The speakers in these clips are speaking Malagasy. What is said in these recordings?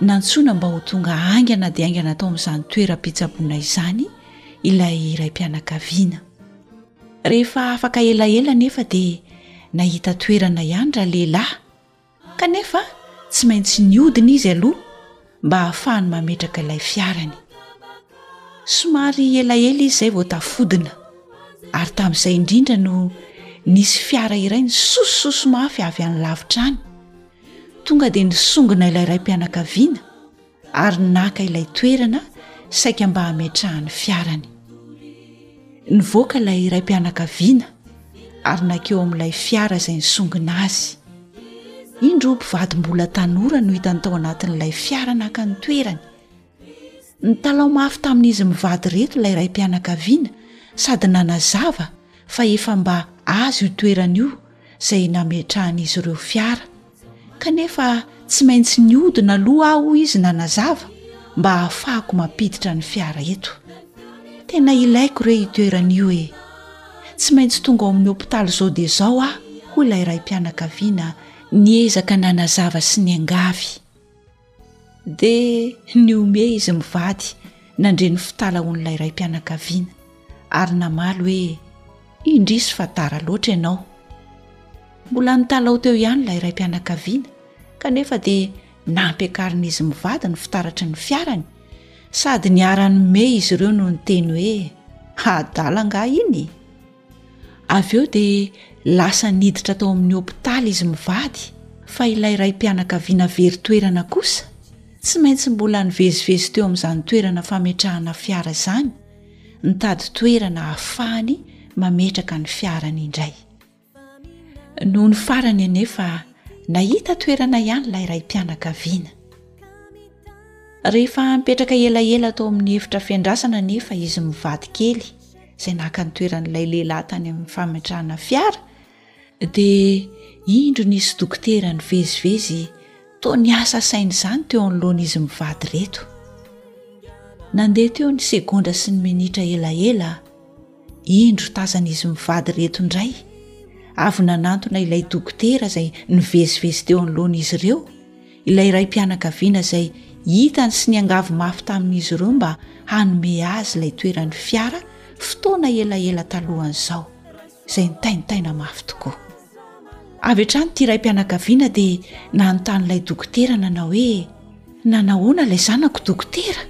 Nantsoina mba ho tonga haingana dia haingana tao amin'izany toeram-pitsaboana izany ilay raim-pianakaviana. Rehefa afaka elaela anefa dia nahita toerana ihany ralehilahy, kanefa tsy maintsy nihodina izy aloha mba hahafahany mametraka ilay fiarany. Somary elaela izy izay vao tafodina, ary tamin'izay indrindra no nisy fiara iray nisosososy mafy avy any lavitra any. Tonga dia nisongona ilay raim-pianakaviana ary naka ilay toerana saika mba hametrahany fiarany. Nivoaka ilay raim-pianakaviana ary nakeo amin'ilay fiara izay nisongona azy. Indro mpivady mbola tanora no hitany tao anatin'ilay fiara naka ny toerany. Nitalaho mafy tamin'izy mivady ireto ilay raim-pianakaviana sady nanazava fa efa mba azo io toerana io izay nametrahan'izy ireo fiara, kanefa tsy maintsy nihodina aloha aho hoy izy nanazava mba hahafahako mampiditra ny fiara eto. Tena ilaiko re io toerana io e! Tsy maintsy tonga ao amin'ny hopitaly izao dia izao aho hoy ilay raim-pianakaviana niezaka nanazava sy niangavy. Dia nihomehy izy mivady nandre ny fitalahoan'ilay raim-pianakaviana, ary namaly hoe, Indrisy fa tara loatra ianao. Mbola nitalaho teo ihany ilay raim-pianakaviana, kanefa dia nampiakarin'izy mivady ny fitaratry ny fiarany, sady niara-nihomehy izy ireo no niteny hoe, Adala angaha iny? Avy eo dia lasa niditra tao amin'ny hopitaly izy mivady fa ilay raim-pianakaviana very toerana kosa tsy maintsy mbola nivezivezy teo amin'izany toerana fametrahana fiara izany nitady toerana hahafahany mametraka ny fiarany indray. Nony farany anefa nahita toerana ihany ilay raim-pianakaviana. Rehefa mipetraka elaela tao amin'ny efitra fiandrasana anefa izy mivady kely, izay naka ny toeran'ilay lehilahy tany amin'ny fametrahana fiara dia indro nisy dokotera ny vezivezy toa ny asa saina izany teo anoloana izy mivady reto nandeha teo ny segondra sy ny minitra elaela indro tazana izy mivady reto indray avy nanantona ilay dokotera izay nivezivezy teo anoloana izy ireo Ilay raim-pianakaviana izay hitany sy niangavy mafy tamin'izy ireo mba hanome azy ilay toeran'ny fiara fotoana elaela talohan'izao, izay nitaintaina mafy tokoa. Avy hatrany ity raim-pianakaviana dia nanontany ilay dokotera nanao hoe, Nanahoana ilay zanako, dokotera?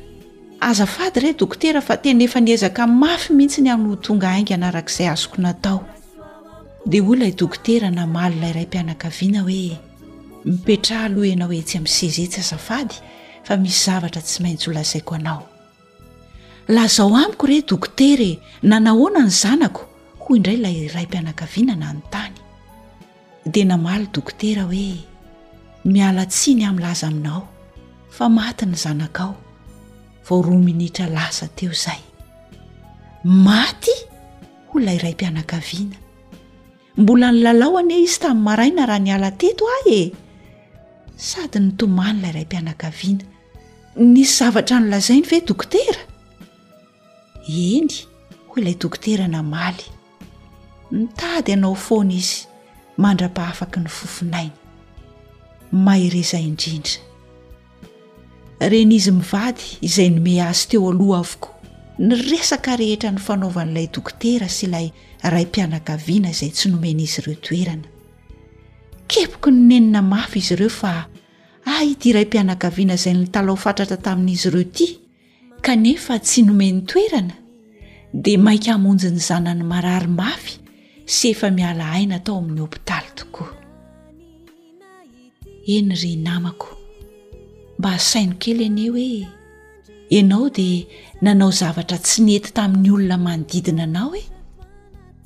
Azafady re, dokotera, fa tena efa niezaka mafy mihitsy ny aho no ho tonga haingana araka izay azoko natao. Dia hoy ilay dokotera namaly ilay raim-pianakaviana hoe, mipetraha aloha ianao etsy amin'ny seza etsy azafady fa misy zavatra tsy maintsy ho lazaiko anao lazao amiko re dokotera e na nahoana ny zanako hoy indray ilay raim-pianakaviana nanontany dia namaly dokotera hoe miala tsiny amin'ny laza aminao fa maty ny zanakao vao roa minitra lasa teo izay maty hoy ilay raim-pianakaviana Mbola nilalao anie izy tamin'ny maraina raha niala teto ahy e! Sady nitomany ilay raim-pianakaviana. Nisy zavatra nolazainy ve dokotera? Eny, hoy ilay dokotera namaly. Mitady anao foana izy mandra-pahafaky ny fofon'ainy. Mahereza indrindra. Ren'izy mivady izay nome azy teo aloha avokoa ny resaka rehetra nifanaovan'ilay dokotera sy ilay raim-pianakaviana izay tsy nomen'izy ireo toerana. Kepoky ny nenina mafy izy ireo fa, ah ity raim-pianakaviana izay nitalaho fatratra tamin'izy ireo ity kanefa tsy nomeny toerana dia maika hamonjy ny zanany marary mafy sy efa miala aina tao amin'ny hopitaly tokoa. Eny ry namako, mba asaino kely anie hoe ianao dia nanao zavatra tsy nety tamin'ny olona manodidina anao e,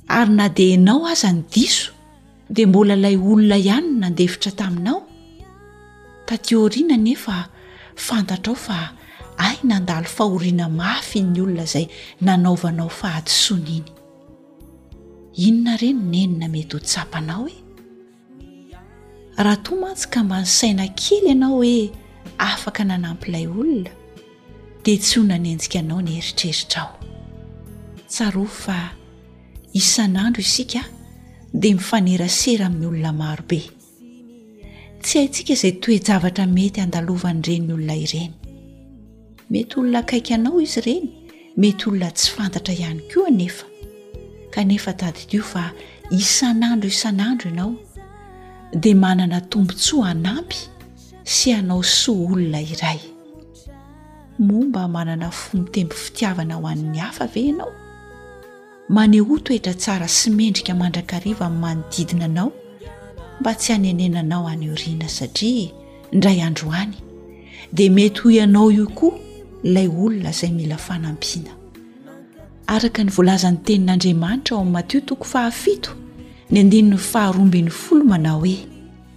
ary na dia ianao aza ny diso, dia mbola ilay olona ihany no nandefitra taminao? Taty aoriana anefa fantatrao fa hay nandalo fahoriana mafy iny olona izay nanaovanao fahadisoana iny. Inona re ny nenina mety ho tsapanao e? Raha toa mantsy ka mba nisaina kely ianao hoe afaka nanampy ilay olona, dia tsy ho nanenjika anao ny eritreritrao. Tsarovy fa isan'andro isika dia mifanerasera amin'ny olona marobe. Tsy haintsika izay toe-javatra mety handalovan'ireny olona ireny. Mety olona akaiky anao izy ireny, mety olona tsy fantatra ihany koa anefa. Kanefa tadidio fa isan'andro isan'andro ianao dia manana tombontsoa hanampy. sy hanao soa olona iray. Moa mba manana fo mitempo fitiavana ho an'ny hafa ve ianao? Manehoa toetra tsara sy mendrika mandrakariva amin'ny manodidina anao mba tsy hanenenanao any aoriana satria indray andro any dia mety ho ianao io koa ilay olona izay mila fanampiana. Araka ny voalazan'ny tenin'Andriamanitra ao amin'ny Matio toko fahafito ny andininy faharoa ambin'ny folo manao hoe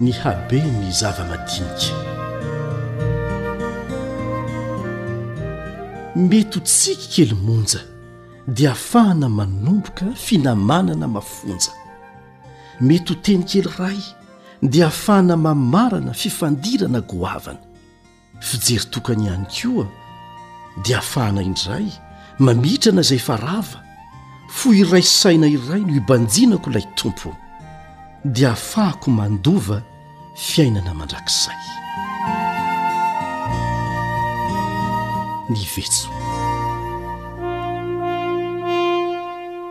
ny habeny ny zava-madinika mety ho tsiky kely monja dia afahana manomboka finamanana mafonja mety ho teny kely ray dia afahana mamarana fifandirana goavana Fijery tokana ihany koa dia afahana indray mamitrana izay efa rava, fo iray saina iray no ibanjinako ilay Tompo dia afahako mandova fiainana mandrakizay. Ny vetso.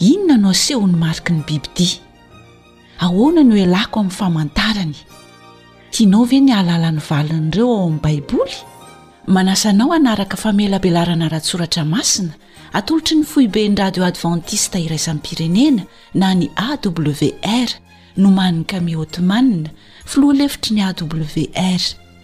Inona no asehon'ny mariky ny bibidia? Ahoana no ialako amin'ny famantarany? Tianao ve ny hahalala ny valin'ireo ao amin'ny Baiboly? Manasa anao hanaraka famelabelarana ara-tsoratra masina atolotry ny foiben'ny Radio Adventista Iraisam-pirenena na ny AWR, nomanin'i Kami Othman, filoha lefitry ny AWR.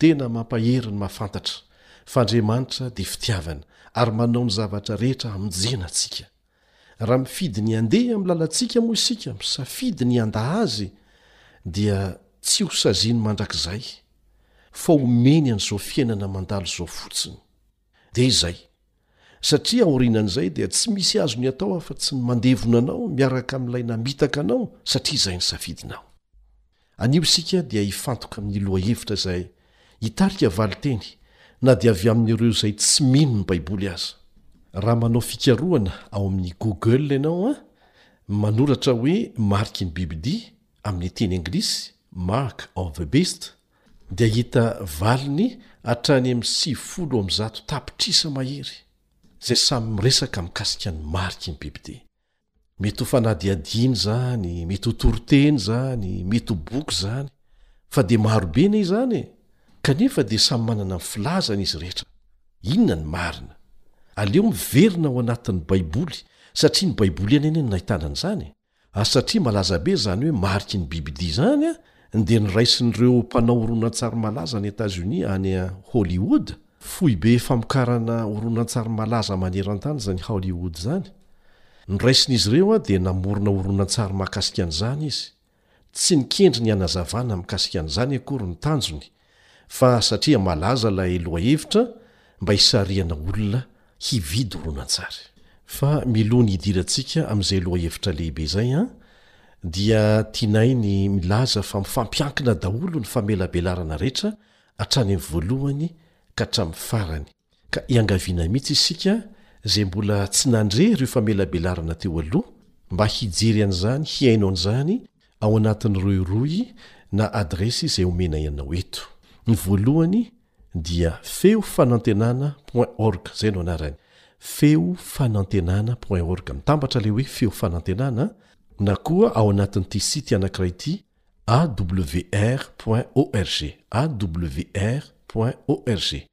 Tena mampahery ny mahafantatra fa Andriamanitra dia fitiavana ary manao ny zavatra rehetra hamonjena antsika. Raha mifidy ny handeha amin'ny lalantsika moa isika, misafidy ny handà Azy, dia tsy hosaziany mandrakizay, fa homeny an'izao fiainana mandalo izao fotsiny. Dia izay. Satria aorianan'izay dia tsy misy azony atao afa-tsy ny mandevona anao miaraka amin'ilay namitaka anao satria izay ny safidinao. Anio isika dia hifantoka amin'ny lohahevitra izay hitarika valinteny na dia avy amin'ireo izay tsy mino ny Baiboly aza. Raha manao fikarohana ao amin'ny Google ianao an, manoratra hoe mariky ny bibidia, amin'ny teny anglisy, mark of the beast, dia hahita valiny hatrany amin'ny sivifolo amby zato tapitrisa mahery izay samy miresaka mikasika ny mariky ny bibidia. Mety ho fanadihadiana izany, mety ho toriteny izany, mety ho boky izany, fa dia marobe anie izany e! Kanefa dia samy manana ny filazany izy rehetra. Inona ny marina? Aleo miverina ao anatin'ny Baiboly, satria ny Baiboly ihany anie no nahitana an'izany e! ary satria malaza be izany hoe mariky ny bibidia izany dia noraisin'ireo mpanao horonantsary malaza any Etazonia any Hollywood, foibe famokarana horonantsary malaza maneran-tany izany Hollywood izany, noraisin'izy ireo dia namorona horonantsary mahakasika an'izany izy, tsy nikendry ny hanazavana mikasika an'izany akory ny tanjony, fa satria malaza ilay lohahevitra mba hisarihana olona hividy horonantsary. Fa miloha ny hidirantsika amin'izay lohahevitra lehibe izay an, dia tianay ny milaza fa mifampiankina daholo ny famelabelarana rehetra hatrany amin'ny voalohany ka hatramin'ny farany, Ka iangaviana mihitsy isika izay mbola tsy nandre ireo famelabelarana teo aloha mba hijery an'izany hihaino an'izany ao anatin'ireo rohy na adiresy izay omenay anao eto. Ny voalohany dia feo fanantenana point org izay no anarany, feo fanantenana point org, mitambatra ilay hoe feo fanantenana an, na koa ao anatin'ity site anankiray ity awr point org, awr point org.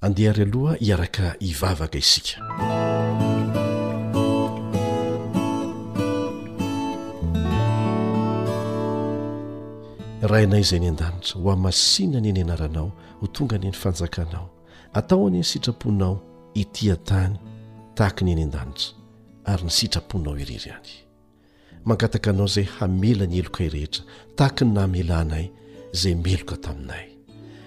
Andeha ary aloha hiaraka hivavaka isika. Rainay izay any an-danitra, ho hamasina anie ny anaranao, ho tonga anie ny fanjakanao, atao anie ny sitraponao ety an-tany tahaka ny any an-danitra ary ny sitraponao irery ihany. Mangataka anao izay hamela ny helokay rehetra tahaka ny namelanay izay meloka taminay.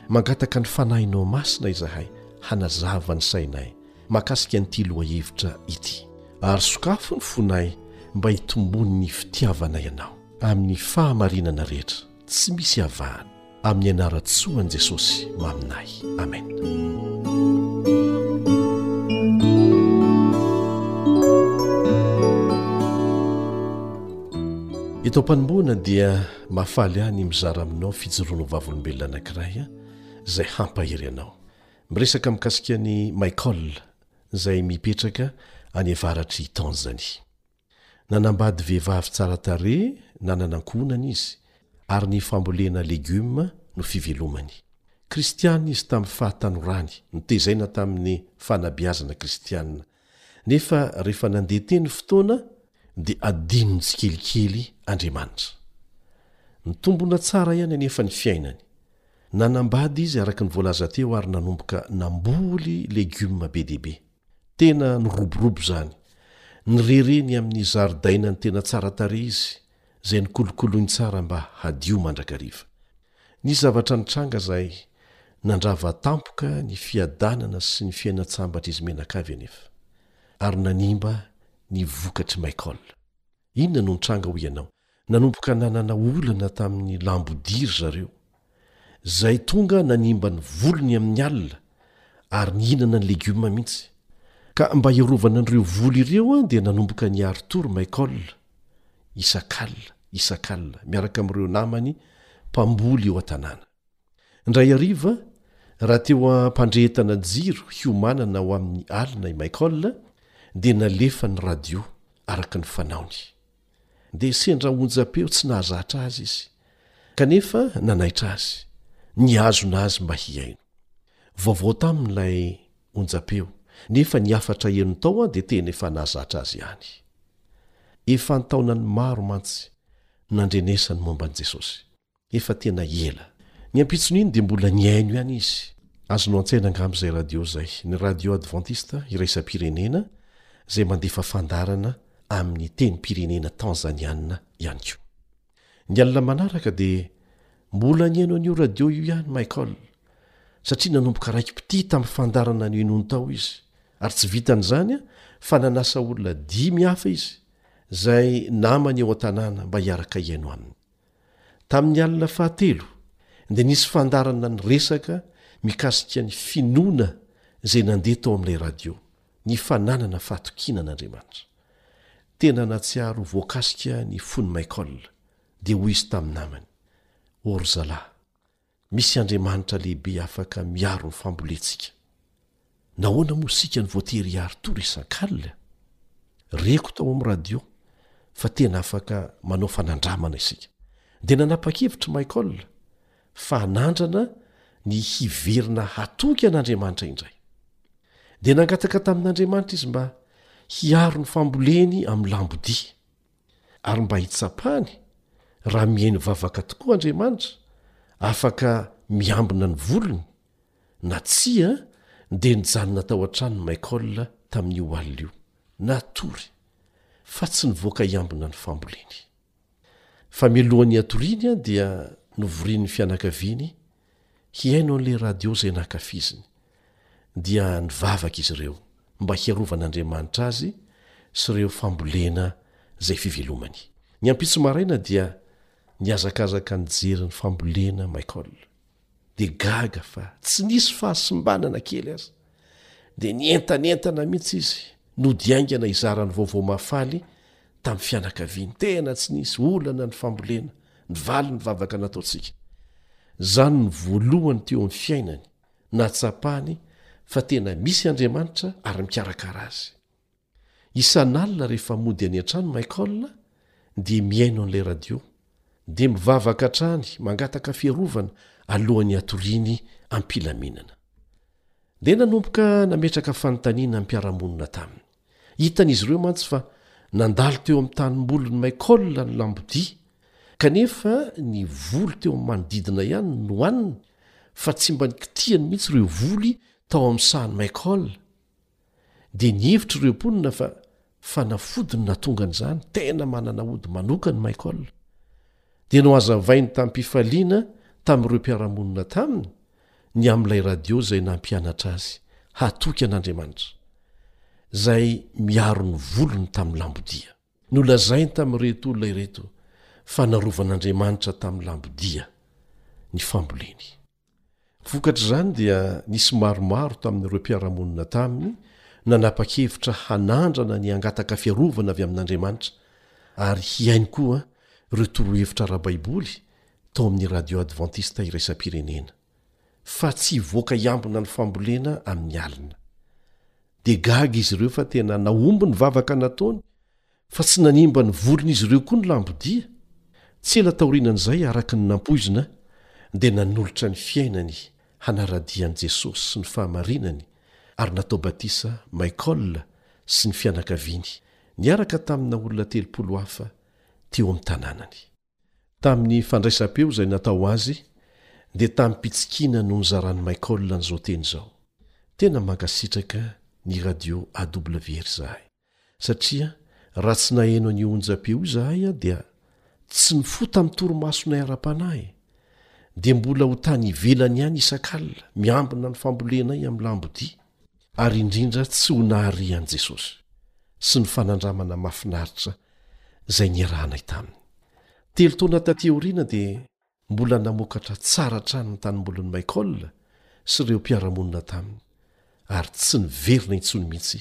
Mangataka ny Fanahinao Masina izahay hanazava ny sainay mahakasika an'ity lohahevitra ity. Ary sokafo ny fonay mba hitomboan'ny fitiavanay Anao amin'ny fahamarinana rehetra. Tsy misy avahana amin'ny anaran-tsoan'i Jesosy maminay. Amena. Eto am-panombohana dia mahafaly ahy ny mizara aminao fijoroana ho vavolombelona anankiray izay hampahery anao. Miresaka mikasika an'i Michael izay mipetraka any avaratr'i Tanzanie. Nanambady vehivavy tsara tarehy nanana ankohonana izy, ary ny fambolena legioma no fivelomany. Kristiana izy tamin'ny fahatanorany, notezaina tamin'ny fanabeazana kristiana. Nefa rehefa nandeha teny ny fotoana, dia adinony tsikelikely Andriamanitra. Nitombona tsara ihany anefa ny fiainany. Nanambady izy araka ny voalaza teo ary nanomboka namboly legioma be dia be. Tena niroborobo izany. Nirere ny amin'ny zaridainany tena tsara tarehy izy, izay nokolokoloiny tsara mba hadio mandrakariva. Nisy zavatra nitranga izay nandrava tampoka ny fiadanana sy ny fiainan-tsambatr'izy menakavy anefa, ary nanimba ny vokatr'i Michael. Inona no nitranga hoy ianao? Nanomboka nanana olana tamin'ny lambodia ry zareo, izay tonga nanimba ny volony amin'ny alina ary nihinana ny legioma mihitsy. Ka mba hiarovana an'ireo voly ireo dia nanomboka an'i Arthur Michael isak'alina isak'alina miaraka amin'ireo namany mpamboly eo an-tanàna. Indray hariva, raha teo am-pandrehetana jiro hiomanana ho amin'ny alina i Michael, dia nalefa ny radio, araka ny fanaony. Dia sendra onjam-peo tsy nahazatra azy izy, kanefa nanaitra azy, nihazona azy mba hihaino. Vaovao taminy ilay onjam-peo, nefa ny hafatra henony tao dia tena efa nahazatra azy ihany. Efa an-taonany maro mantsy nandrenesany momba an'i Jesosy. Efa tena ela. Ny ampitson'iny dia mbola nihaino ihany izy. Azonao an-tsaina angamba izay radio izay, ny Radio Adventiste Iraisam-pirenena, izay mandefa fandaharana amin'ny tenim-pirenena Tanzaniana ihany koa. Ny alina manaraka dia mbola nihaino an'io radio io ihany Michael, satria nanomboka raiki-pitia tamin'ny fandaharana nohenoiny tao izy. Ary tsy vitan'izany fa nanasa olona dimy hafa izy, izay namany eo an-tanàna, mba hiaraka hihaino aminy. Tamin'ny alina fahatelo dia nisy fandaharana niresaka mikasika ny finoana izay nandeha tao amin'ilay radio, ny fananana fahatokiana an'Andriamanitra. Tena nahatsiaro voakasika ny fon'i Michael, dia hoy izy tamin'ny namany, O ry zalahy, Misy Andriamanitra lehibe afaka miaro ny fambolentsika. Nahoana moa isika no voatery hiaro tory isan-kalina? Reko tao amin'ny radio fa tena afaka manao fanandramana isika. Dia nanapa-kevitra i Michael fa hanandrana ny hiverina hatoky an'Andriamanitra indray. Dia nangataka tamin'Andriamanitra izy mba hiaro ny famboleny amin'ny lambodia. Ary mba hitsapany, raha mihaino vavaka tokoa Andriamanitra, afaka miambina ny volony, na tsia, dia nijanona tao an-tranon'i Michael tamin'io alina io, natory, fa tsy nivoaka hiambina ny famboleny. Fa mialohan'ny hatoriany dia novorian'ny fianakaviany hihaino an'ilay radio izay nankafiziny. Dia nivavaka izy ireo mba hiarovan'Andriamanitra azy sy ireo fambolena izay fivelomany. Ny ampitso maraina dia nihazakazaka nijery ny fambolena Michael. Dia gaga fa tsy nisy fahasimbana na kely aza. dia nientanentana mihitsy izy nody haingana hizara ny vaovao mahafaly tamin'ny fianakaviany. Tena tsy nisy olana ny fambolena, ny valin'ny vavaka nataontsika. Izany no voalohany teo amin'ny fiainany nahatsapany fa tena misy Andriamanitra ary mikarakara azy. Isan'alina rehefa mody any an-trano Michael dia mihaino an'ilay radio, dia mivavaka hatrany mangataka fiarovana alohan'ny hatoriany am-pilaminana. Dia nanomboka nametraka fanontaniana am-piarahamonina taminy. Hitan'izy ireo mantsy fa nandalo teo amin'ny tanimbolin'i Michael ny lambodia, kanefa ny voly teo amin'ny manodidina ihany no nohaniny fa tsy mba nikitihany mihitsy ireo voly tao amin'ny sahan'i Michael. dia nihevitra ireo mponina fa fanafody no nahatonga an'izany, tena manana ody manokana i Michael. Dia nohazavainy tamim-pifaliana tamin'ireo mpiara-monina taminy ny amin'ilay radio izay nampianatra azy hatoky an'Andriamanitra, izay miaro ny volony tamin'ny lambodia. Nolazainy tamin'ireto olona ireto fa narovan'Andriamanitra tamin'ny lambodia ny famboleny. Vokatr'izany dia nisy maromaro tamin'ireo mpiara-monina taminy nanapa-kevitra hanandrana ny hangataka fiarovana avy amin'Andriamanitra ary hihaino koa ireo torohevitra ara-baiboly tao amin'ny Radio Advantista Iraisam-pirenena, fa tsy hivoaka hiambina ny fambolena amin'ny alina. Dia gaga izy ireo fa tena nahomby ny vavaka nataony Fa tsy nanimba ny voron'izy ireo koa ny lambodia. Tsy ela taorianan'izay, araka ny nampoizina, dia nanolotra ny fiainany hanara-dia an'i Jesosy sy ny fahamarinany ary natao batisa Michael sy ny fianakaviany, niaraka tamina olona telopolo hafa teo amin'ny tanànany. Tamin'ny fandraisam-peo izay natao azy dia tamim-pitsikiana no nizaran'i Michael an'izao teny izao, Tena mankasitraka ny radio AWR izahay, satria raha tsy naheno an'io onjam-peo io izahay dia tsy mifoha tamin'ny torimasonay ara-panahy, dia mbola ho tany ivelany ihany isak'alina miambina ny fambolenay amin'ny lambodia. ary indrindra tsy ho nahary an'i Jesosy sy ny fanandramana mahafinaritra izay niarahanay taminy. Telo taona taty aoriana dia mbola namokatra tsara hatrany ny tanimbolin'i Michael sy ireo mpiara-monina taminy ary tsy niverina intsony mihitsy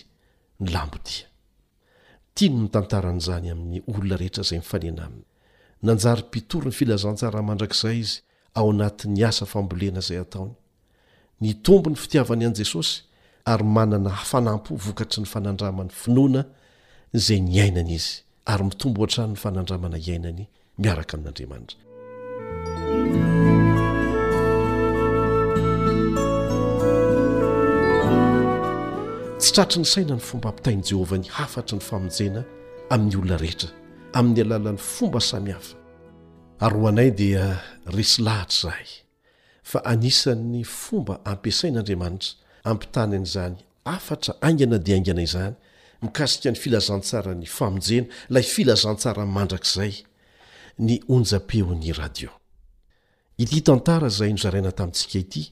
ny lambodia. Tiany ny mitantara an'izany amin'ny olona rehetra izay mifanena aminy. Nanjary mpitory ny filazantsara mandrakizay izy ao anatin'ny asa fambolena izay ataony. Nitombo ny fitiavany an'i Jesosy ary manana hafanam-po vokatry ny fanandramany finoana izay niainany izy, ary mitombo hatrany ny fanandramana iainany miaraka amin'Andriamanitra. Tsy tratry ny saina ny fomba ampitain'i Jehovah ny hafatry ny famonjena amin'ny olona rehetra, amin'ny alalan'ny fomba samihafa. Ary ho anay dia resy lahatra izahay. fa anisan'ny fomba ampiasain'Andriamanitra hampitany an'izany hafatra haingana dia haingana izany mikasika ny filazantsaran'ny famonjena, ilay filazantsara mandrakizay, ny onjam-peon'ny radio. Ity tantara izay nozaraina tamintsika ity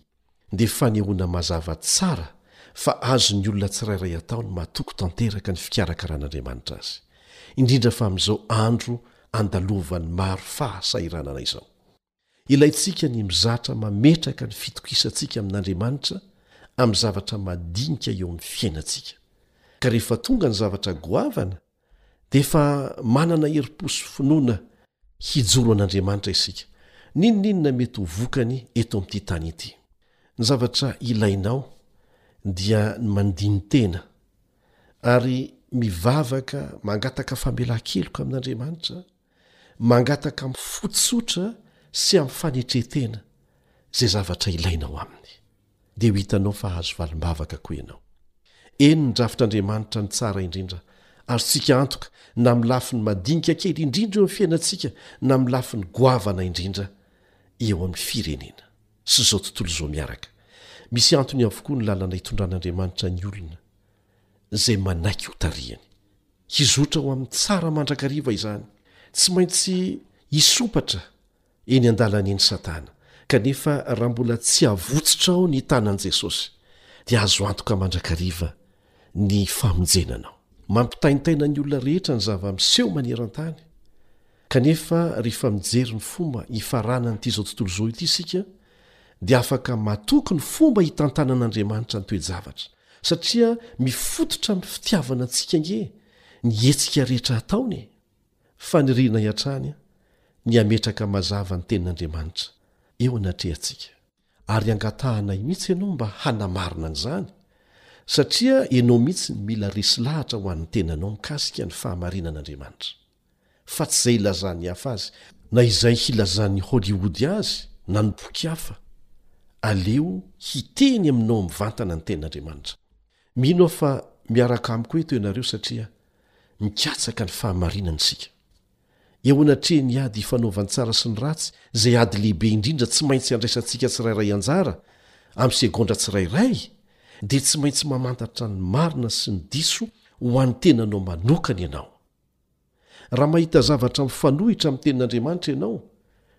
dia fanehoana mazava tsara fa azon'ny olona tsirairay atao ny matoky tanteraka ny fikarakaran'Andriamanitra azy, indrindra fa amin'izao andro andalovan'ny maro fahasahiranana izao. Ilaintsika ny mizatra mametraka ny fitokisantsika amin'Andriamanitra amin'ny zavatra madinika eo amin'ny fiainantsika. Ka rehefa tonga ny zavatra goavana, dia efa manana herim-po sy finoana hijoro an'Andriamanitra isika, n'inon'inona mety ho vokany eto amin'ity tany ity. Ny zavatra ilainao dia ny mandini-tena ary mivavaka mangataka famelan-keloka amin'Andriamanitra, mangataka amin'ny fo tsotra sy amin'ny fanetren-tena izay zavatra ilaina ao aminy, dia ho hitanao fa hahazo valim-bavaka koa ianao. Eny, ny drafitr'Andriamanitra no tsara indrindra. Azontsika antoka na amin'ny lafiny madinika kely indrindra eo amin'ny fiainantsika na amin'ny lafiny goavana indrindra eo amin'ny firenena sy izao tontolo izao miaraka. Misy antony avokoa ny lalana itondran'Andriamanitra ny olona. izay manaiky hotarihiny. Hizotra ho amin'ny tsara mandrakariva izany. Tsy maintsy hisompatra eny an-dalany eny Satana, kanefa raha mbola tsy avotsotra ao ny tanan'i Jesosy, dia azo antoka mandrakariva ny famonjena anao. Mampitaintaina ny olona rehetra ny zava-miseho maneran-tany, kanefa rehefa mijery ny fomba hifaranan'ity izao tontolo izao ity isika, dia afaka matoky ny fomba hitantanan'Andriamanitra ny toe-javatra, satria mifototra amin'ny fitiavana antsika ange ny hetsika rehetra ataony e! Fanirianay hatrany ny hametraka mazava ny tenin'Andriamanitra eo anatrehantsika, ary angatahanay mihitsy ianao mba hanamarina an'izany, satria ianao mihitsy no mila resy lahatra ho an'ny tenanao mikasika ny fahamarinan'Andriamanitra. fa tsy izay ilazan'ny hafa azy, na izay hilazan'ny Hollywood azy na ny boky hafa, aleo hiteny aminao mivantana ny Tenin'Andriamanitra. Mino aho fa miaraka amiko eto ianareo satria mikatsaka ny fahamarinana isika. Eo anatrehan'ny ady ifanaovan'ny tsara sy ny ratsy, izay ady lehibe indrindra tsy maintsy andraisantsika tsirairay anjara amin'ny segondra tsirairay, dia tsy maintsy mamantatra ny marina sy ny diso ho an'ny tenanao manokana ianao. Raha mahita zavatra mifanohitra amin'ny Tenin'Andriamanitra ianao,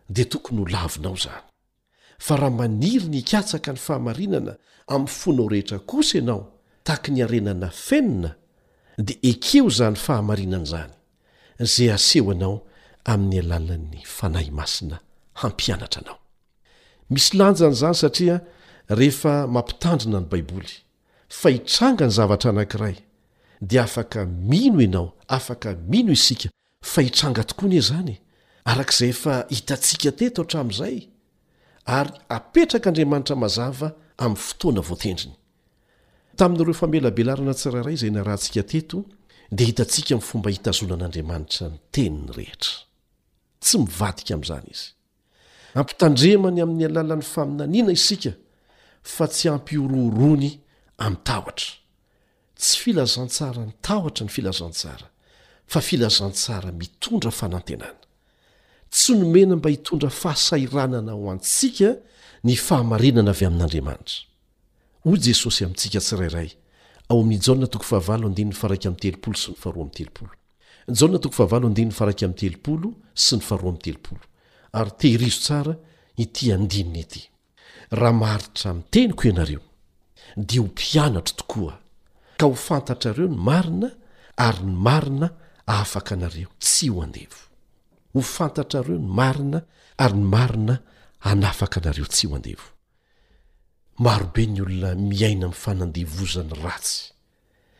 dia tokony ho lavinao izany. Fa raha maniry ny hikatsaka ny fahamarinana amin'ny fonao rehetra kosa ianao, tahaky ny harena nafenina, dia ekeo izany fahamarinana izany, izay aseho anao amin'ny alalan'ny Fanahy Masina hampianatra anao. Misy lanjany izany satria rehefa mampitandrina ny Baiboly, fa hitranga ny zavatra anankiray, dia afaka mino ianao, afaka mino isika fa hitranga tokoa anie izany e! araka izay efa hitantsika teto hatramin'izay, ary apetrak'Andriamanitra mazava amin'ny fotoana voatendriny. Tamin'ireo famelabelarana tsirairay izay narahantsika teto, dia hitantsika ny fomba hitazonan'Andriamanitra ny Teniny rehetra. Tsy mivadika amin'izany Izy. Ampitandremany amin'ny alalan'ny faminaniana isika fa tsy hampihorohoroany amin'ny tahotra. Tsy filazantsaran'ny tahotra ny filazantsara, fa filazantsara mitondra fanantenana. Tsy nomena mba hitondra fahasahiranana ho antsika ny fahamarinana avy amin'Andriamanitra. Hoy Jesosy amintsika tsirairay ao amin'ny Jaona toko fahavalo andininy faharaika amby telopolo sy ny faharoa amby telopolo. Jaona toko fahavalo andininy faharaika amby telopolo sy ny faharoa amby telopolo Ary tehirizo tsara ity andininy ity, Raha maharitra amin'ny teniko ianareo, dia ho mpianatro tokoa, ka ho fantatrareo ny marina, ary ny marina hahafaka anareo tsy ho andevo. Ho fantatrareo ny marina, ary ny marina hanafaka anareo tsy ho andevo. Marobe ny olona miaina amin'ny fanandevozany ratsy.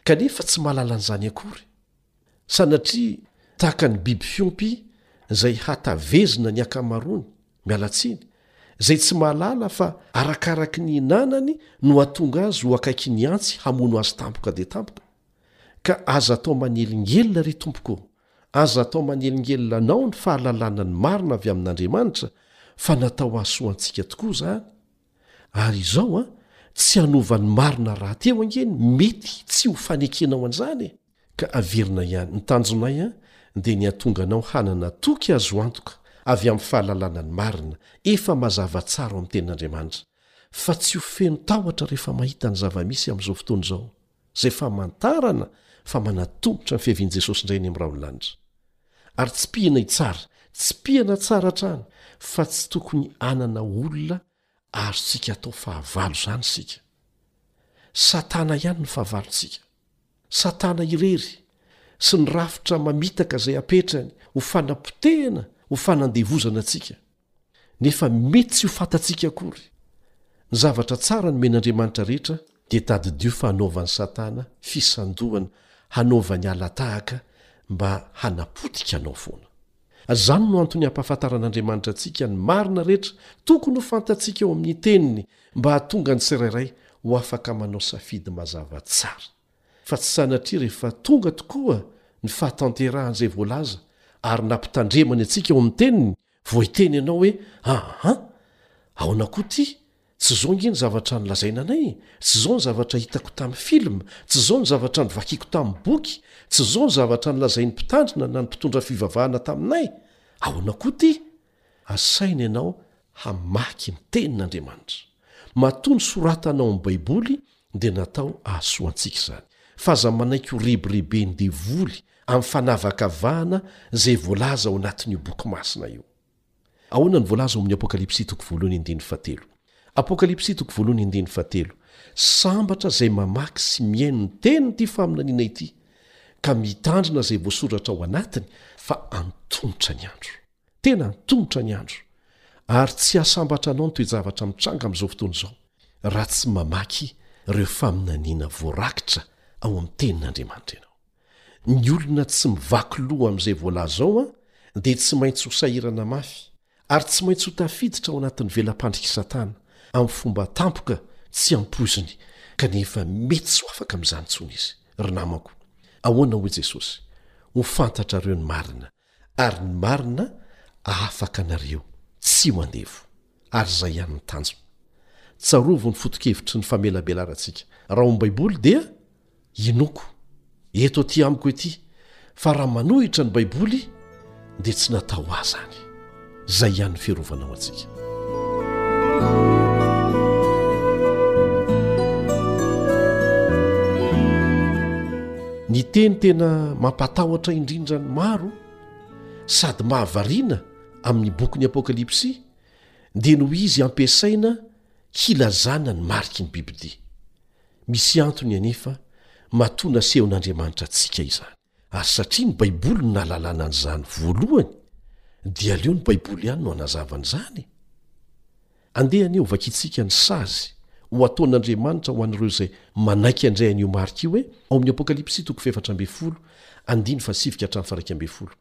kanefa tsy mahalala an'izany akory, sanatria tahaka ny biby fiompy izay hatavezina ny ankamaroany, miala tsiny, izay tsy mahalala fa arakaraky ny hinanany no hatonga azy ho akaiky ny antsy hamono azy tampoka dia tampoka, ka aza atao manelingelina ry Tompoko ô, aza atao manelingelina anao ny fahalalana ny marina avy amin'Andriamanitra fa natao hahasoa antsika tokoa izany, Ary izao an, tsy hanova ny marina rahateo ange ny mety tsy ho fanekenao an'izany e! Ka averina ihany. Ny tanjonay an, dia ny hahatonga anao hanana toky azo antoka avy amin'ny fahalalana ny marina, efa mazava tsara ao amin'ny Tenin'Andriamanitra, fa tsy ho feno tahotra rehefa mahita ny zava-misy amin'izao fotoana izao. izay famantarana fa manatomotra ny fiavian'i Jesosy indray eny amin'ny rahon'ny lanitra. Ary tsipihina hitsara, tsipihana tsara hatrany fa tsy tokony hanana olona azontsika atao fahavalo izany isika. Satana ihany no fahavalontsika. Satana irery sy ny rafitra mamitaka izay apetrany ho fanapotehana, ho fanandevozana antsika. nefa mety tsy ho fantatsika akory. Ny zavatra tsara nomen'Andriamanitra rehetra dia tadidio fa anaovan'i Satana fisandohana hanaovany hala-tahaka mba hanapotika anao foana. Izany no antony hampahafantaran'Andriamanitra antsika ny marina rehetra tokony ho fantatsika ao amin'ny Teniny mba hahatonga ny tsirairay ho afaka manao safidy mazava tsara, fa tsy sanatria rehefa tonga tokoa ny fahatanterahan'izay voalaza ary nampitandremany antsika ao amin'ny Teniny Vao hiteny ianao hoe aa! aona koa ty? tsy zao nge ny zavatra nolazaina anay, tsy zao ny zavatra hitako tamin'ny film, tsy zao ny zavatra novakiko tamin'ny boky, tsy zao ny zavatra nolazain'ny mpitandrina na ny mpitondra fivavahana taminay, aona koa ty? asaina ianao hamaky ny tenin'Andriamanitra. Matoa ny soratanao amin'ny baiboly dia natao ahasoa antsika izany. Fa aza manaiky ho rebireben'ny devoly amin'ny fanavakavahana izay voalaza ao anatin'io boky masina io. Ahoana no voalaza ao amin'ny Apokalypsy toko voalohany andininy fahatelo? Apokalypsy toko voalohany andininy fahatelo, Sambatra izay mamaky sy mihaino ny tenin'ity faminaniana ity, ka mitandrina izay voasoratra ao anatiny, fa antomotra ny andro. Tena antomotra ny andro, ary tsy hahasambatra anao ny toe-javatra mitranga amin'izao fotoana izao, raha tsy mamaky ireo faminaniana voarakitra ao amin'ny Tenin'Andriamanitra ianao. Ny olona tsy mivaky loha amin'izay voalaza ao dia tsy maintsy ho sahirana mafy, ary tsy maintsy ho tafiditra ao anatin'ny vela-pandrik'i Satana amin'ny fomba tampoka tsy ampoiziny, kanefa mety tsy ho afaka amin'izany intsony izy. Ry namako, ahoana hoy Jesosy? Ho fantatrareo ny marina, Ary ny marina afaka anareo, tsy ho andevo. Ary izay ihany ny tanjona. Tsarovo ny foto-kevitry ny famelabelarantsika. Raha ao amin'ny Baiboly dia, Inoako, eto aty amiko ety, fa raha manohitra ny Baiboly dia tsy natao ho ahy izany. izay ihany firovanao antsika ny teny tena mampatahotra indrindrany maro sady mahavariana amin'ny bokin'ny apokalypsy dia noho izy ampiasaina hilazana ny mariky ny bibidia misy antony anefa matoana sehon'andriamanitra antsika izany Ary satria ny Baiboly no nahalalana an'izany voalohany, dia aleo ny Baiboly ihany no hanazava an'izany e! Andeha anie hovakintsika ny sazy ho ataon'Andriamanitra ho an'ireo izay manaiky handray an'io marika io hoe ao amin'ny Apokalypsy toko fahefatra ambin'ny folo andininy fahasivy ka hatramin'ny faharaika ambin'ny folo.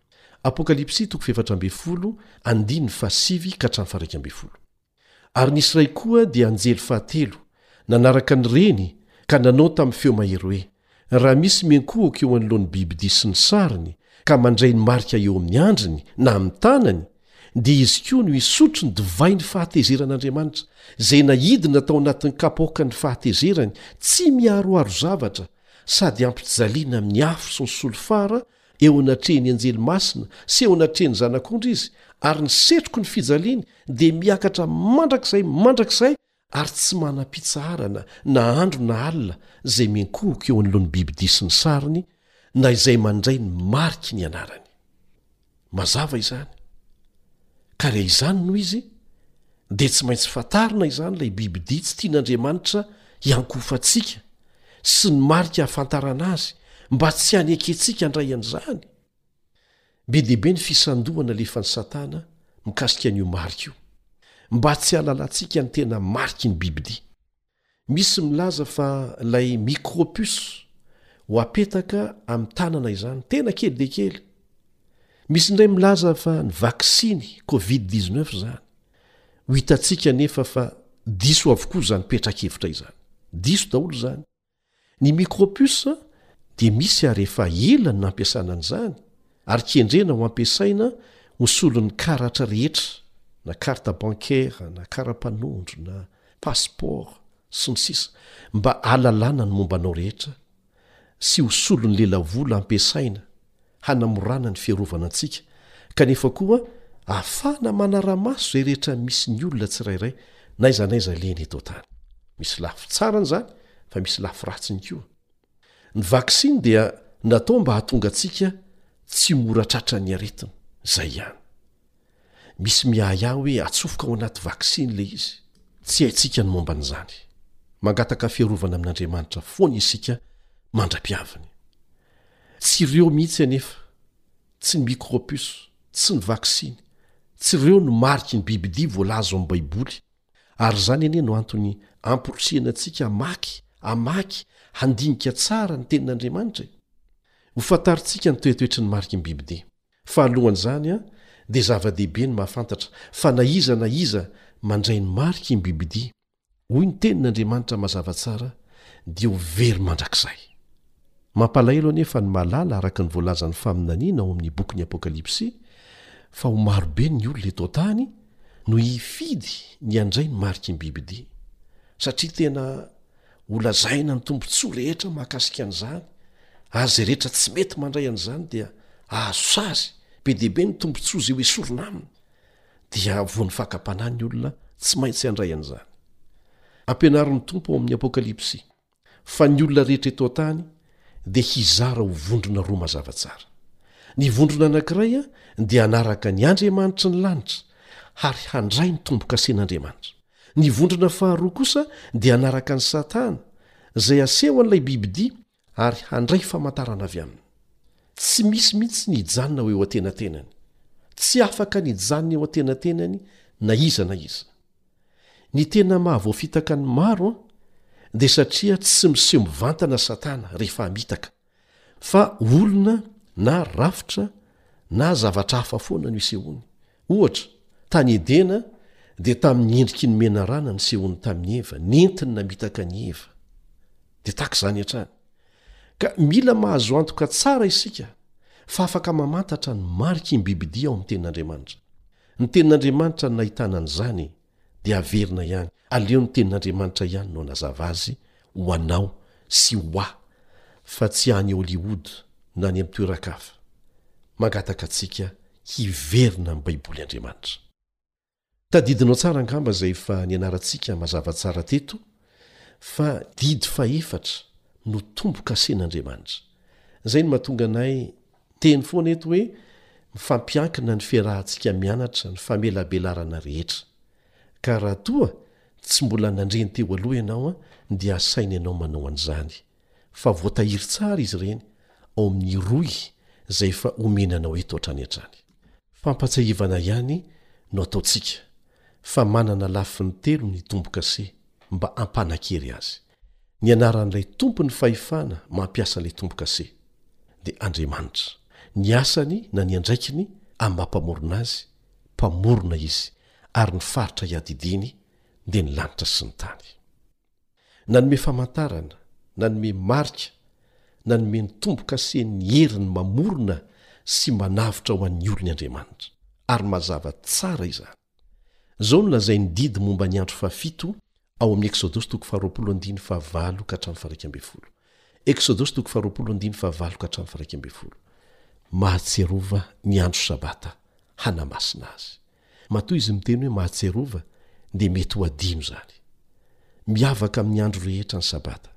Apokalypsy toko fahefatra ambin'ny folo andininy fahasivy ka hatramin'ny faharaika ambin'ny folo. Ary nisy iray koa, dia anjely fahatelo, nanaraka ny reny, ka nanao tamin'ny feo mahery hoe, Raha misy miankohoka eo anoloan'ny bibidia sy ny sariny, ka mandray ny marika eo amin'ny andriny na amin'ny tanany, dia izy koa no hisotro ny divain'ny fahatezeran'Andriamanitra, izay naidina tao anatin'ny kapoakan'ny fahatezerany, tsy miharoharo zavatra, sady ampijaliana amin'ny afo sy ny solifara Eo anatrehin'ny anjely masina sy eo anatrehin'ny Zanak'ondry izy, ary ny setroky ny fijaliany dia miakatra mandrakizay mandrakizay ary tsy manam-pitsaharana na andro na alina izay miankohoka eo anoloan'ny bibidia sy ny sariny na izay mandray ny mariky ny anarany. Mazava izany. ka raha izany no izy dia tsy maintsy fantarina izany ilay bibidia tsy tian'andriamanitra hiankofantsika sy ny marika hahafantarana azy mba tsy hanekentsika handray an'izany be dia be ny fisandohana alefan'ny satana mikasika an'io marika io mba tsy halalantsika ny tena mariky ny bibidia Misy milaza fa ilay micropus ho apetaka amin'ny tanana izany, tena kely dia kely. Misy indray milaza fa ny vaksiny covid dix neuf izany. Ho hitantsika anefa fa diso avokoa izany petra-kevitra izany. Diso daholo izany. Ny micropus dia misy ary efa ela no nampiasana an'izany ary kendrena ho ampiasaina ho solon'ny karatra rehetra na carte bancaire na karapanondro na passeport sy ny sisa mba ahalalana ny momba anao rehetra sy ho solon'ny lelavola ampiasaina hanamorana ny fiarovana antsika, kanefa koa ahafahana manara-maso izay rehetra misy ny olona tsirairay, na aiza na aiza leny eto an-tany. Misy lafy tsarany izany, fa misy lafy ratsiny koa. Ny vaksiny dia natao mba hahatonga antsika tsy mora tratran'ny aretina. Izay ihany. Misy miahiahy hoe atsofoka ao anaty vaksiny ilay izy. Tsy haintsika ny momba an'izany. Mangataka fiarovana amin'Andriamanitra foana isika mandra-pihaviny. Tsy ireo mihitsy anefa, tsy ny micro-puces, tsy ny vaksiny, tsy ireo no mariky ny bibidia voalaza ao amin'ny Baiboly, ary izany anie no antony amporisihana antsika hamaky, hamaky, handinika tsara ny Tenin'Andriamanitra e! Hofantarintsika ny toetoetry ny mariky ny bibidia. Fa alohan'izany an, dia zava-dehibe ny mahafantatra fa na iza na iza mandray ny mariky ny bibidia Hoy ny tenin' Andriamanitra mazava tsara, Dia ho very mandrakizay. Mampalahelo anie fa ny mahalala araka ny voalazan' ny faminaniana ao amin' ny bokin' ny Apôkalipsy fa ho marobe ny olona eto an-tany no hifidy ny handray ny mariky ny bibidia, satria tena holazaina ny tombontsoa rehetra mahakasika an' izany, ary izay rehetra tsy mety mandray an' izany dia hahazo sary be dia be ny tombontsoa izay hoesorina aminy. dia voan'ny fakam-panahy ny olona tsy maintsy handray an'izany. Ampianarin'ny Tompo ao amin'ny Apokalypsy fa ny olona rehetra eto an-tany dia hizara ho vondrona roa mazava tsara. Ny vondrona anankiray dia hanaraka ny Andriamanitry ny lanitra ary handray ny tombo-kasen'Andriamanitra. Ny vondrona faharoa kosa dia hanaraka an'i Satana izay asehon'ilay bibidia Ary handray famantarana avy Aminy. Tsy misy mihitsy ny hijanona ho eo an-tenatenany. Tsy afaka ny hijanona eo an-tenatenany na iza na iza. Ny tena mahavoafitaka ny maro dia satria tsy miseho mivantana Satana rehefa hamitaka, fa olona na rafitra na zavatra hafa foana no isehoany. Ohatra, tany Edena dia tamin'ny endriky ny menarana nisehoany tamin'i Eva, nentiny namitaka an'i Eva. dia tahaka izany hatrany ka mila mahazo antoka tsara isika fa afaka mamantatra ny mariky ny bibidia ao amin'ny tenin'andriamanitra ny tenin'andriamanitra no nahitana an'izany dia averina ihany aleo ny tenin'andriamanitra ihany no anazava azy ho anao sy ho ahy fa tsy any hollywood na any amin'ny toeran-kafa mangataka antsika hiverina amin'ny baiboly andriamanitra Tadidinao tsara angamba izay efa nianarantsika mazava tsara teto fa didy fahefatra no tombo-kasen'Andriamanitra. Izay no mahatonga anay miteny foana eto hoe mifampiankina ny fiarahantsika mianatra ny famelabelarana rehetra. Ka raha toa tsy mbola nandre ny teo aloha ianao dia asaina ianao manao an'izany. fa voatahiry tsara izy ireny ao amin'ny rohy izay efa omeny anao eto hatrany hatrany. Fampatsiahivana ihany no ataontsika fa manana lafiny telo ny tombo-kase mba hampanan-kery azy. Ny anaran'ilay tompon'ny fahefana mampiasa an'ilay tombo-kase dia Andriamanitra. Ny asany na ny andraikiny amin'ny maha-mpamorona azy, Mpamorona izy ary ny faritra iadidiany dia ny lanitra sy ny tany. Nanome famantarana, nanome marika, nanome ny tombo-kasen'ny heriny mamorona sy manavotra ho an'ny olony Andriamanitra. Ary mazava tsara izany. Izao no lazain'ny didy momba ny andro fahafito ao amin'ny Eksodosy toko faharoapolo andininy fahavalo ka hatramin'ny faharaika ambin'ny folo. Eksodosy toko faharoapolo andininy fahavalo ka hatramin'ny faharaika ambin'ny folo, Mahatsiarova ny andro Sabata hanamasina azy. Matoa izy miteny hoe Mahatsiarova dia mety ho adino izany. Miavaka amin'ny andro rehetra ny Sabata.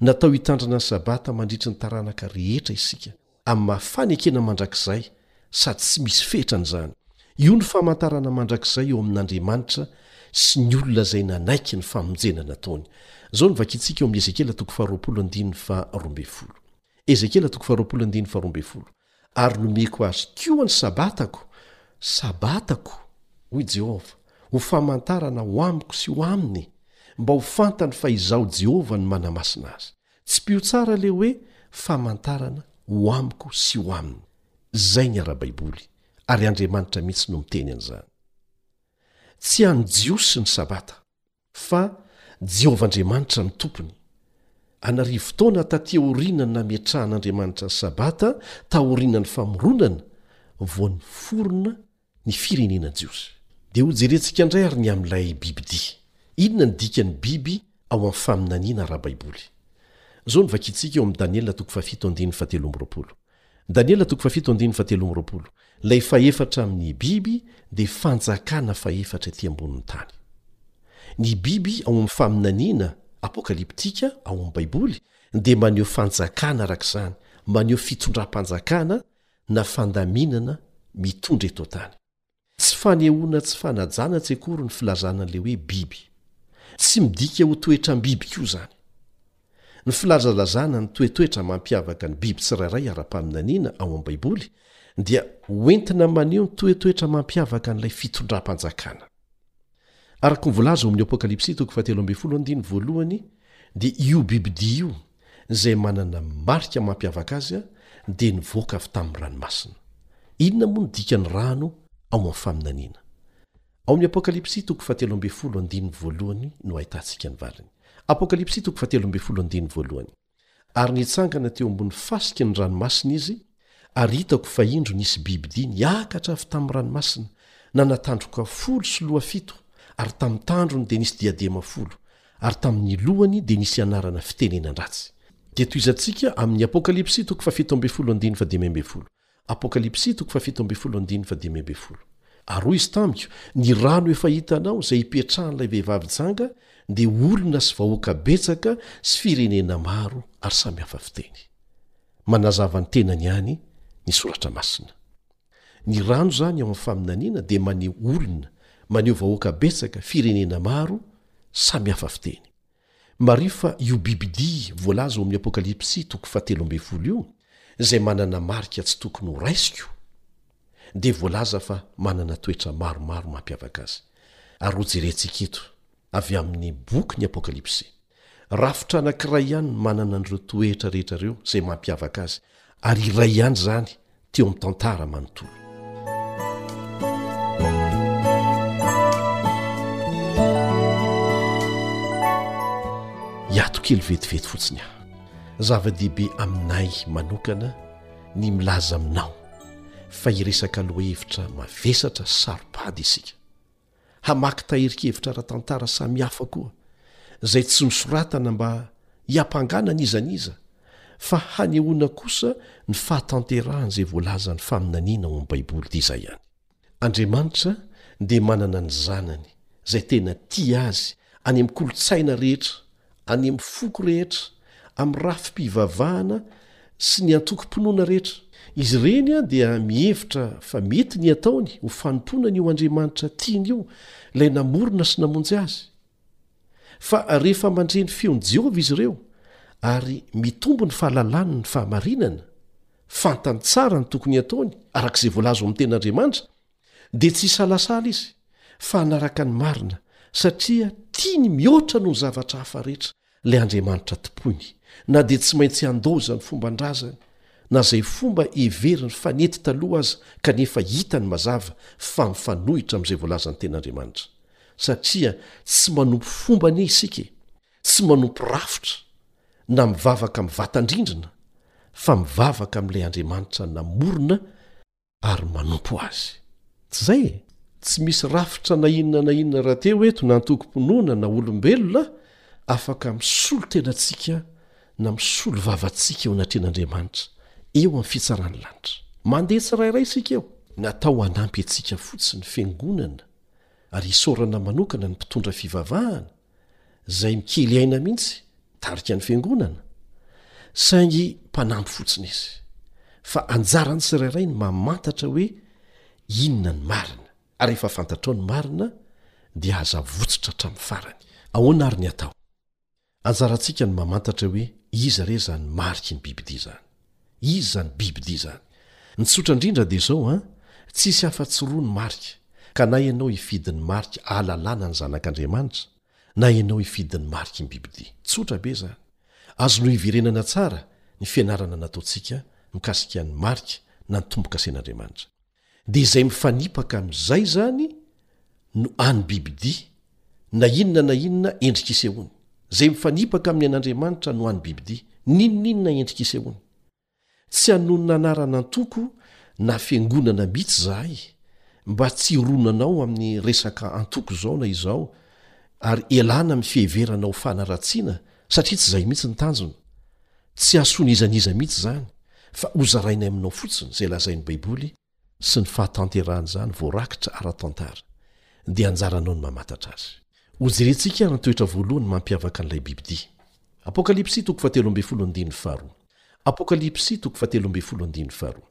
Natao hitandrina ny Sabata mandritry ny taranaka rehetra isika amin'ny maha fanekena mandrakizay sady tsy misy fetrany izany. Io no famantarana mandrakizay eo amin'Andriamanitra sy ny olona izay nanaiky ny famonjena nataony. Izao no vakintsika eo amin'ny Ezekiela toko faharoapolo andininy faharoa ambin'ny folo. Ezekiela toko faharoapolo andininy faharoa ambin'ny folo. Ary nomeko azy koa ny Sabatako, Sabatako, hoy Jehovah, ho famantarana ho amiko sy ho aminy, mba ho fantany fa Izaho Jehovah no manamasina azy. Tsipiho tsara ilay hoe famantarana ho amiko sy ho aminy. Izay ny ara-baiboly, ary Andriamanitra mihitsy no miteny an'izany. Tsy an'ny Jiosy ny Sabata. Fa Jehovah Andriamanitra no tompony. An'arivo taona tatỳ aorianan'ny nametrahan'Andriamanitra ny Sabata, taorianan'ny famoronana, vao niforona ny firenena jiosy. Dia hojerentsika indray àry ny amin'ilay bibidia. Inona no dikan'ny biby ao amin'ny faminaniana ara-baiboly? Izao no vakintsika ao amin'ny Daniela toko fahafito andininy fahatelo amby roapolo, Daniela toko fahafito andininy fahatelo amby roapolo, Ilay fahefatra amin'ny biby dia fanjakana fahefatra ety ambonin'ny tany. Ny biby ao amin'ny faminaniana apokalyptika ao amin'ny Baiboly dia maneho fanjakana araka izany, maneho fitondram-panjakana na fandaminana mitondra eto an-tany. Tsy fanehoana tsy fanajana tsy akory ny filazana an'ilay hoe biby. Tsy midika ho toetram-biby koa izany. Ny filazalazana ny toetoetra mampiavaka ny biby tsirairay ara-paminaniana ao amin'ny Baiboly dia hoentina maneho ny toetoetra mampiavaka an'ilay fitondram-panjakana. Araka ny voalaza ao amin'ny Apokalypsy toko fahatelo ambin'ny folo andininy voalohany dia io bibidia io izay manana marika mampiavaka azy dia nivoaka avy tamin'ny ranomasina. Inona moa ny dikan'ny rano ao amin'ny faminaniana? Ao amin'ny Apokalypsy toko fahatelo ambin'ny folo andininy voalohany no ahitantsika ny valiny. Apokalypsy toko fahatelo ambin'ny folo andininy voalohany. Ary nitsangana teo ambony fasiky ny ranomasina izy, ary hitako fa indro nisy bibidia niakatra avy tamin'ny ranomasina, nanana tandroka folo sy loha fito, ary tamin'ny tandrony dia nisy diadema folo, ary tamin'ny lohany dia nisy anarana fitenenan-dratsy. Dia tohizantsika amin'ny Apokalypsy toko fahafito ambin'ny folo andininy fahadimy ambin'ny folo. Apokalypsy toko fahafito ambin'ny folo andininy fahadimy ambin'ny folo Ary hoy izy tamiko, Ny rano efa hitanao, izay ipetrahan'ilay vehivavy janga, dia olona sy vahoaka betsaka sy firenena maro ary samy hafa fiteny. Manazava ny tenany ihany ny Soratra Masina. Ny rano izany ao amin'ny faminaniana dia maneho olona, maneho vahoaka betsaka, firenena maro, samy hafa fiteny. Mariho fa io bibidia voalaza ao amin'ny Apokalypsy toko fahatelo ambin'ny folo io, izay manana marika tsy tokony ho raisiko, dia voalaza fa manana toetra maromaro mampiavaka azy. Ary hojerentsika eto, avy amin'ny boky ny Apokalypsy. Rafitra anankiray ihany no manana an'ireo toetra rehetra ireo izay mampiavaka azy, ary iray ihany izany teo amin'ny tantara manontolo. Hiato kely vetivety fotsiny aho. Zava-dehibe aminay manokana ny milaza aminao fa hiresaka lohahevitra mavesatra saro-pady isika. hamaky tahirin-kevitra ara-tantara samihafa koa izay tsy nosoratana mba hiampangana n'iza n'iza fa hanehoana kosa ny fahatanterahan'izay voalazan'ny faminaniana ao amin'ny Baiboly dia izay ihany. Andriamanitra dia manana ny Zanany izay tena tia azy any amin'ny kolontsaina rehetra any amin'ny foko rehetra, amin'ny rafi-pivavahana sy ny antokom-pinoana rehetra. Izy ireny dia mihevitra fa mety ny hataony ho fanompoana an'io Andriamanitra tiany io, Ilay namorona sy namonjy azy. Fa rehefa mandre ny feon'i Jehovah izy ireo, ary mitombo ny fahalalany ny fahamarinana, fantany tsara ny tokony hataony, araka izay voalaza ao amin'ny Tenin'Andriamanitra, dia tsy hisalasala izy fa hanaraka ny marina satria tiany mihoatra noho ny zavatra hafa rehetra ilay Andriamanitra tompoiny na dia tsy maintsy handaoza ny fomban-drazany na izay fomba heveriny fa nety taloha aza kanefa hitany mazava fa mifanohitra amin'izay voalazan'ny ten'Andriamanitra satria tsy manompo fomba anie isika e tsy manompo rafitra na mivavaka mivatan-drindrina fa mivavaka amin'ilay Andriamanitra namorona ary manompo azy. Tsy izay e? Tsy misy rafitra na inona na inona rahateo eto na antokom-pinoana na olombelona afaka misolo tenantsika na misolo vavantsika eo anatrehan'Andriamanitra, eo amin'ny fitsaran'ny lanitra. Mandeha tsirairay isika eo. Natao hanampy antsika fotsiny ny Fiangonana ary isaorana manokana ny mpitondra fivavahana izay mikely aina mihitsy tarika ny fiangonana, saingy mpanampy fotsiny izy, fa anjaran'ny tsirairay ny mamantatra hoe inona ny marina, ary rehefa fantatrao ny marina dia aza avotsotra hatramin'ny farany. Ahoana ary ny atao? Anjarantsika ny mamantatra hoe iza re izany mariky ny bibidia izany. Izy izany bibidia izany. Ny tsotra indrindra dia izao an, tsisy afa-tsy roa ny marika, ka na ianao hifidy ny marika ahalalana ny zanak'Andriamanitra, na ianao hifidy ny mariky ny bibidia. Tsotra be izany. Azo nohiverenana tsara ny fianarana nataontsika mikasika ny marika na ny tombo-kasen'Andriamanitra. Dia izay mifanipaka amin'izay izany no an'ny bibidia, na inona na inona endrika isehoany. Izay mifanipaka amin'ny an'Andriamanitra no an'ny bibidia, n'inon'inona endrika isehoany. Tsy hanonona anaran'antoko na fiangonana mihitsy izahay, mba tsy hironanao amin'ny resaka antoko izao na izao, ary ialana amin'ny fiheverana ho fanaratsiana, satria tsy izay mihitsy ny tanjona. Tsy hasoa n'iza n'iza mihitsy izany fa hozarainay aminao fotsiny izay lazain'ny Baiboly sy ny fahatanterahan'izany voarakitra ara-tantara, dia anjaranao ny mamantatra azy. Hojerentsika ary ny toetra voalohany mampiavaka an'ilay bibidia. Apokalypsy toko fahatelo ambin'ny folo andininy faharoa. Apokalypsy toko fahatelo ambin'ny folo andininy faharoa.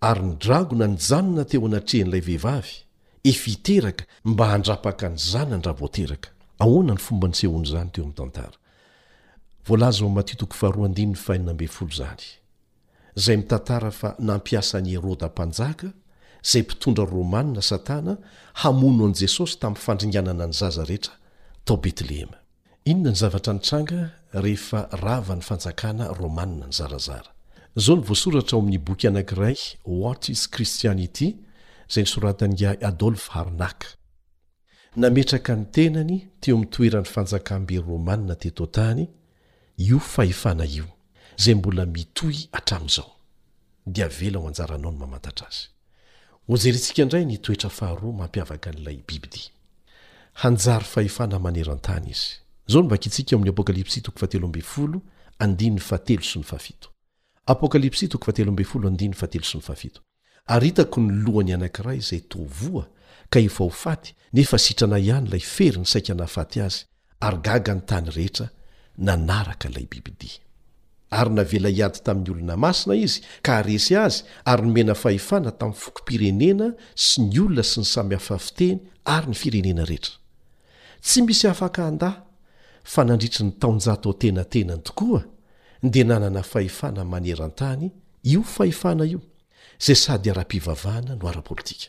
Ary ny dragona nijanona teo anatrehan'ilay vehivavy, efa hiteraka, mba handrapaka ny zanany raha vao teraka. Ahoana ny fomba nisehoan'izany teo amin'ny tantara? Voalaza ao amin'ny Matio toko faharoa andininy fahenina ambin'ny folo izany, izay mitantara fa nampiasa an'i Heroda Mpanjaka, izay mpitondra romanina, Satana, hamono an'i Jesosy tamin'ny fandringanana ny zaza rehetra tao Betlehema. Inona ny zavatra nitranga rehefa rava ny fanjakana romanina nizarazara? Izao no voasoratra ao amin'ny boky anankiray, What is Christianity? izay nosoratan'ingahy Adolf Harnack, Nametraka ny tenany teo amin'ny toeran'ny fanjakam-be romanina teto an-tany io fahefana io, izay mbola mitohy hatramin'izao. dia avela ho anjaranao ny mamantatra azy. Hojerentsika indray ny toetra faharoa mampiavaka an'ilay bibidia. Hanjary fahefana maneran-tany izy. Izao no vakintsika ao amin'ny Apokalypsy toko fahatelo ambin'ny folo, andininy fahatelo sy ny fahafito. Apokalypsy toko fahatelo ambin'ny folo, andininy fahatelo sy ny fahafito, Ary hitako ny lohany anankiray izay toa voa, ka efa ho faty, nefa sitrana ihany ilay feriny saika nahafaty azy, Ary gaga ny tany rehetra nanaraka ilay bibidia. Ary navela hiady tamin'ny olona masina izy, ka haharesy azy, ary nomena fahefana tamin'ny fokom-pirenena sy ny olona sy ny samy hafa fiteny ary ny firenena rehetra. Tsy misy afaka handà, fa nandritry ny taonjato antenatenany tokoa dia nanana fahefana maneran-tany io fahefana io, izay sady ara-pivavahana no ara-politika.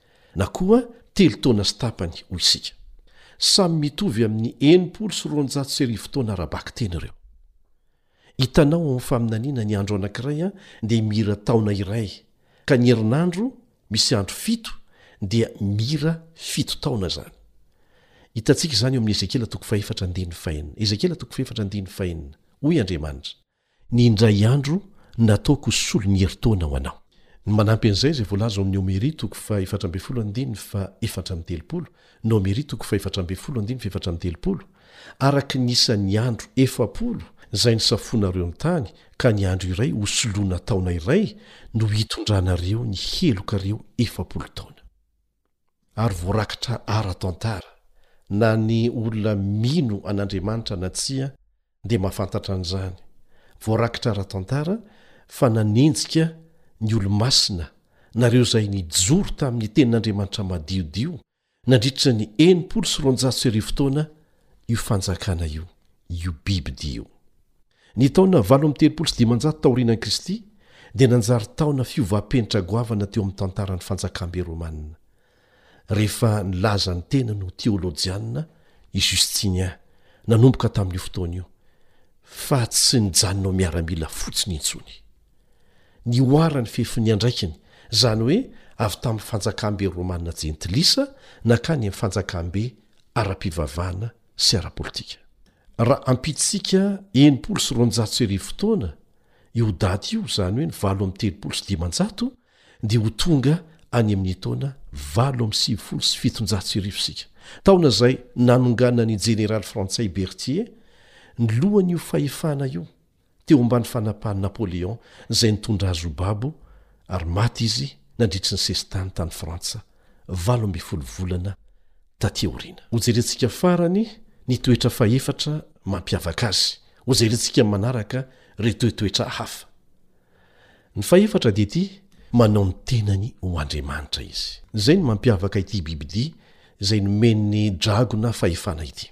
na koa telo taona sy tapany hoy isika. Samy mitovy amin'ny enimpolo sy roanjato sy arivo taona ara-bakiteny ireo. Hitanao ao amin'ny faminaniana ny andro anankiray dia mira taona iray ka ny herinandro misy andro fito dia mira fito taona izany. Hitantsika izany eo amin'ny Ezekiela toko fahefatra andininy fahenina. Ezekiela toko fahefatra andininy fahenina. Hoy Andriamanitra. Ny indray andro nataoko solon'ny herintaona ho anao. Ny manampy an'izay izay voalaza ao amin'ny Homeria toko fahefatra ambin'ny folo andininy fahefatra amby telopolo, ny Homeria toko fahefatra ambin'ny folo andininy fahefatra amby telopolo, Araka ny isan'ny andro efapolo izay nisafoanareo ny tany, ka ny andro iray hosoloana taona iray no hitondranareo ny helokareo efapolo taona. Ary voarakitra ara-tantara, na ny olona mino an'Andriamanitra na tsia, dia mahafantatra an'izany. Voarakitra ara-tantara fa nanenjika ny Olomasina na ireo izay nijoro tamin'ny Tenin'Andriamanitra madiodio nandritra ny enimpolo sy roanjato sy arivo taona io fanjakana io, io bibidia io. Ny taona valo amby telopolo sy dimanjato taorianan'i Kristy dia nanjary taona fiovam-penitra goavana teo amin'ny tantaran'ny Fanjakam-be Romanina. rehefa nilaza ny tenany ho teolojianina i Justinien, nanomboka tamin'io fotoana io, fa tsy nijanona ho miaramila fotsiny intsony. Nihoaran'ny fefin'ny andraikiny, izany hoe avy tamin'ny fanjakambe romana jentilisa nankany amin'ny fanjakambe ara-pivavahana sy ara-politika. Raha ampitsika enimpolo sy roanjato sy arivo taona io daty io, izany hoe ny valo amby telopolo sy dimanjato, dia ho tonga any amin' ny taona valo amby sivifolo sy fitonjato sy arivo isika, taona izay nanonganan' ny jeneraly frantsay Berthier ny lohan' io fahefana io teo ambany fanapahan' Napoléon izay nitondra azy ho babo ary maty izy nandritry ny sesitany tany Frantsa valo ambin'ny folo volana taty aoriana. Hojerentsika farany ny toetra fahefatra mampiavaka azy, hojerentsika manaraka ireo toetoetra hafa. Ny fahefatra dia ity, manao ny tenany ho andriamanitra izy. Izay no mampiavaka ity bibidia izay nomen'ny dragona fahefana ity.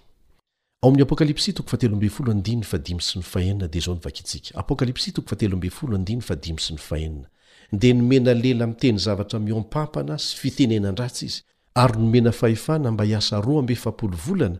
Ao amin'ny Apokalypsy toko fahatelo ambin'ny folo andininy fahadimy sy ny fahenina dia izao no vakintsika, Apokalypsy toko fahatelo ambin'ny folo andininy fahadimy sy ny fahenina, Dia nomena lela miteny zavatra mihoam-pampana sy fitenenan-dratsy izy, ary nomena fahefana mba hiasa roa amby efapolo volana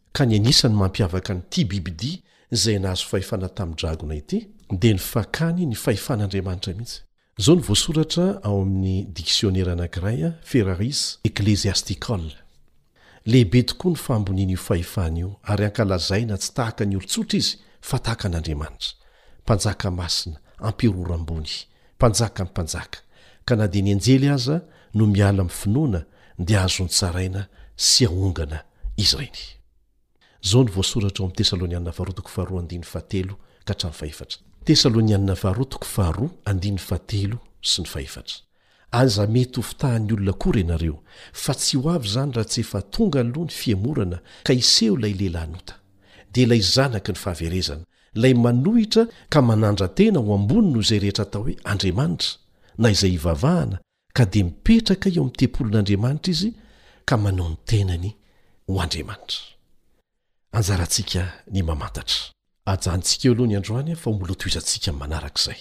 Ka ny anisan'ny mampiavaka an'ity bibidia izay nahazo fahefana tamin'ny dragona ity dia ny fakany ny fahefan'Andriamanitra mihitsy. Izao no voasoratra ao amin'ny diksionera anankiray, Ferraris Ecclesiastical, Lehibe tokoa ny fahamboniana io fahefana io ary ankalazaina tsy tahaka ny olon-tsotra izy fa tahaka an'Andriamanitra, Mpanjaka masina, Amperora ambony, Mpanjakan'ny mpanjaka, ka na dia ny anjely aza no miala amin'ny finoana dia azo nitsaraina sy aongana izy ireny. Izao no voasoratra ao amin'ny Tesalonianina Faharoa toko faharoa andininy fahatelo ka hatramin'ny fahefatra. Tesalonianina Faharoa toko faharoa andininy fahatelo sy ny fahefatra. Aza mety ho fitahan'ny olona akory ianareo, fa tsy ho avy izany raha tsy efa tonga aloha ny fihemorana ka hiseho ilay lehilahin'ota, dia ilay zanaky ny fahaverezana, Ilay manohitra ka manandra-tena ho ambony noho izay rehetra atao hoe andriamanitra, na izay ivavahana, ka dia mipetraka eo amin'ny tempolin'Andriamanitra izy ka manao ny tenany ho andriamanitra. Anjarantsika ny mamantatra. Ajanontsika eo aloha ny androany fa ho molotoizantsika amin'ny manarak'izay.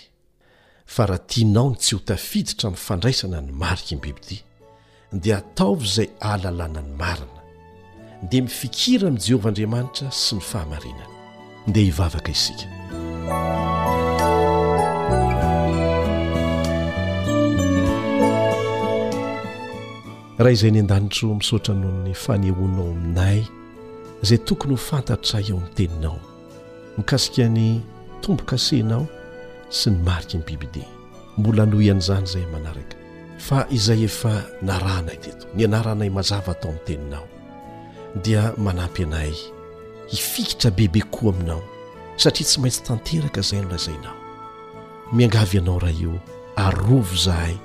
Fa raha tianao ny tsy ho tafiditra amin'ny fandraisana ny mariky ny bibidia, dia ataovy izay ahalalana ny marina. Dia mifikira amin'i Jehovah Andriamanitra sy ny fahamarinany. Ndeha hivavaka isika. Ray izay any an-danitra ô, misaotra noho ny fanehoanao aminay izay tokony ho fantatray ao amin'ny Teninao. mikasika ny tombo-kasenao sy ny mariky ny BBD. Mbola hanohy an'izany izahay manaraka, fa izay efa narahanay teto, ny anaranay mazava tao amin'ny teninao, dia manampy anay hifikitra bebe koa aminao, satria tsy maintsy tanteraka izay nolazainao. Miangavy anao, Ray o, arovy izahay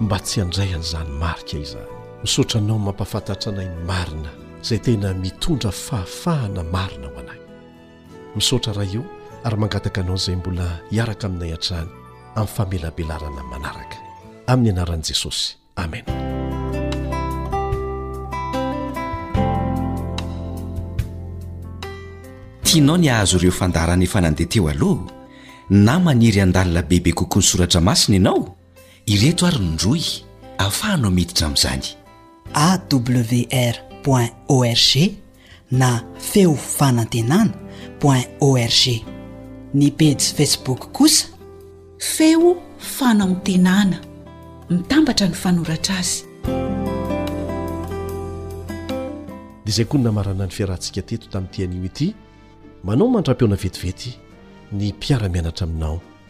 mba tsy handray an'izany marika izany. Misaotra anao mampahafantatra anay ny marina. izay tena mitondra fahafahana marina ho anay. Misaotra Ray o ary mangataka anao izay mbola hiaraka aminay hatrany amin'ny famelabelarana manaraka. Amin'ny anaran'i Jesosy. Amena. Tianao ny hahazo ireo fandaharana efa nandeha teo aloha na maniry handalina bebe kokoa ny soratra masina ianao? Ireto ary ny rohy ahafahanao miditra amin'izany. AWR point org na feo fanantenana point org. Ny pejy Facebook kosa, Feo fanantenana. Mitambatra ny fanoratra azy. Dia izay koa ny namarana ny fiarahantsika teto tamin'ity anio ity. Manao mandra-pihaona vetivety ny mpiara-mianatra aminao.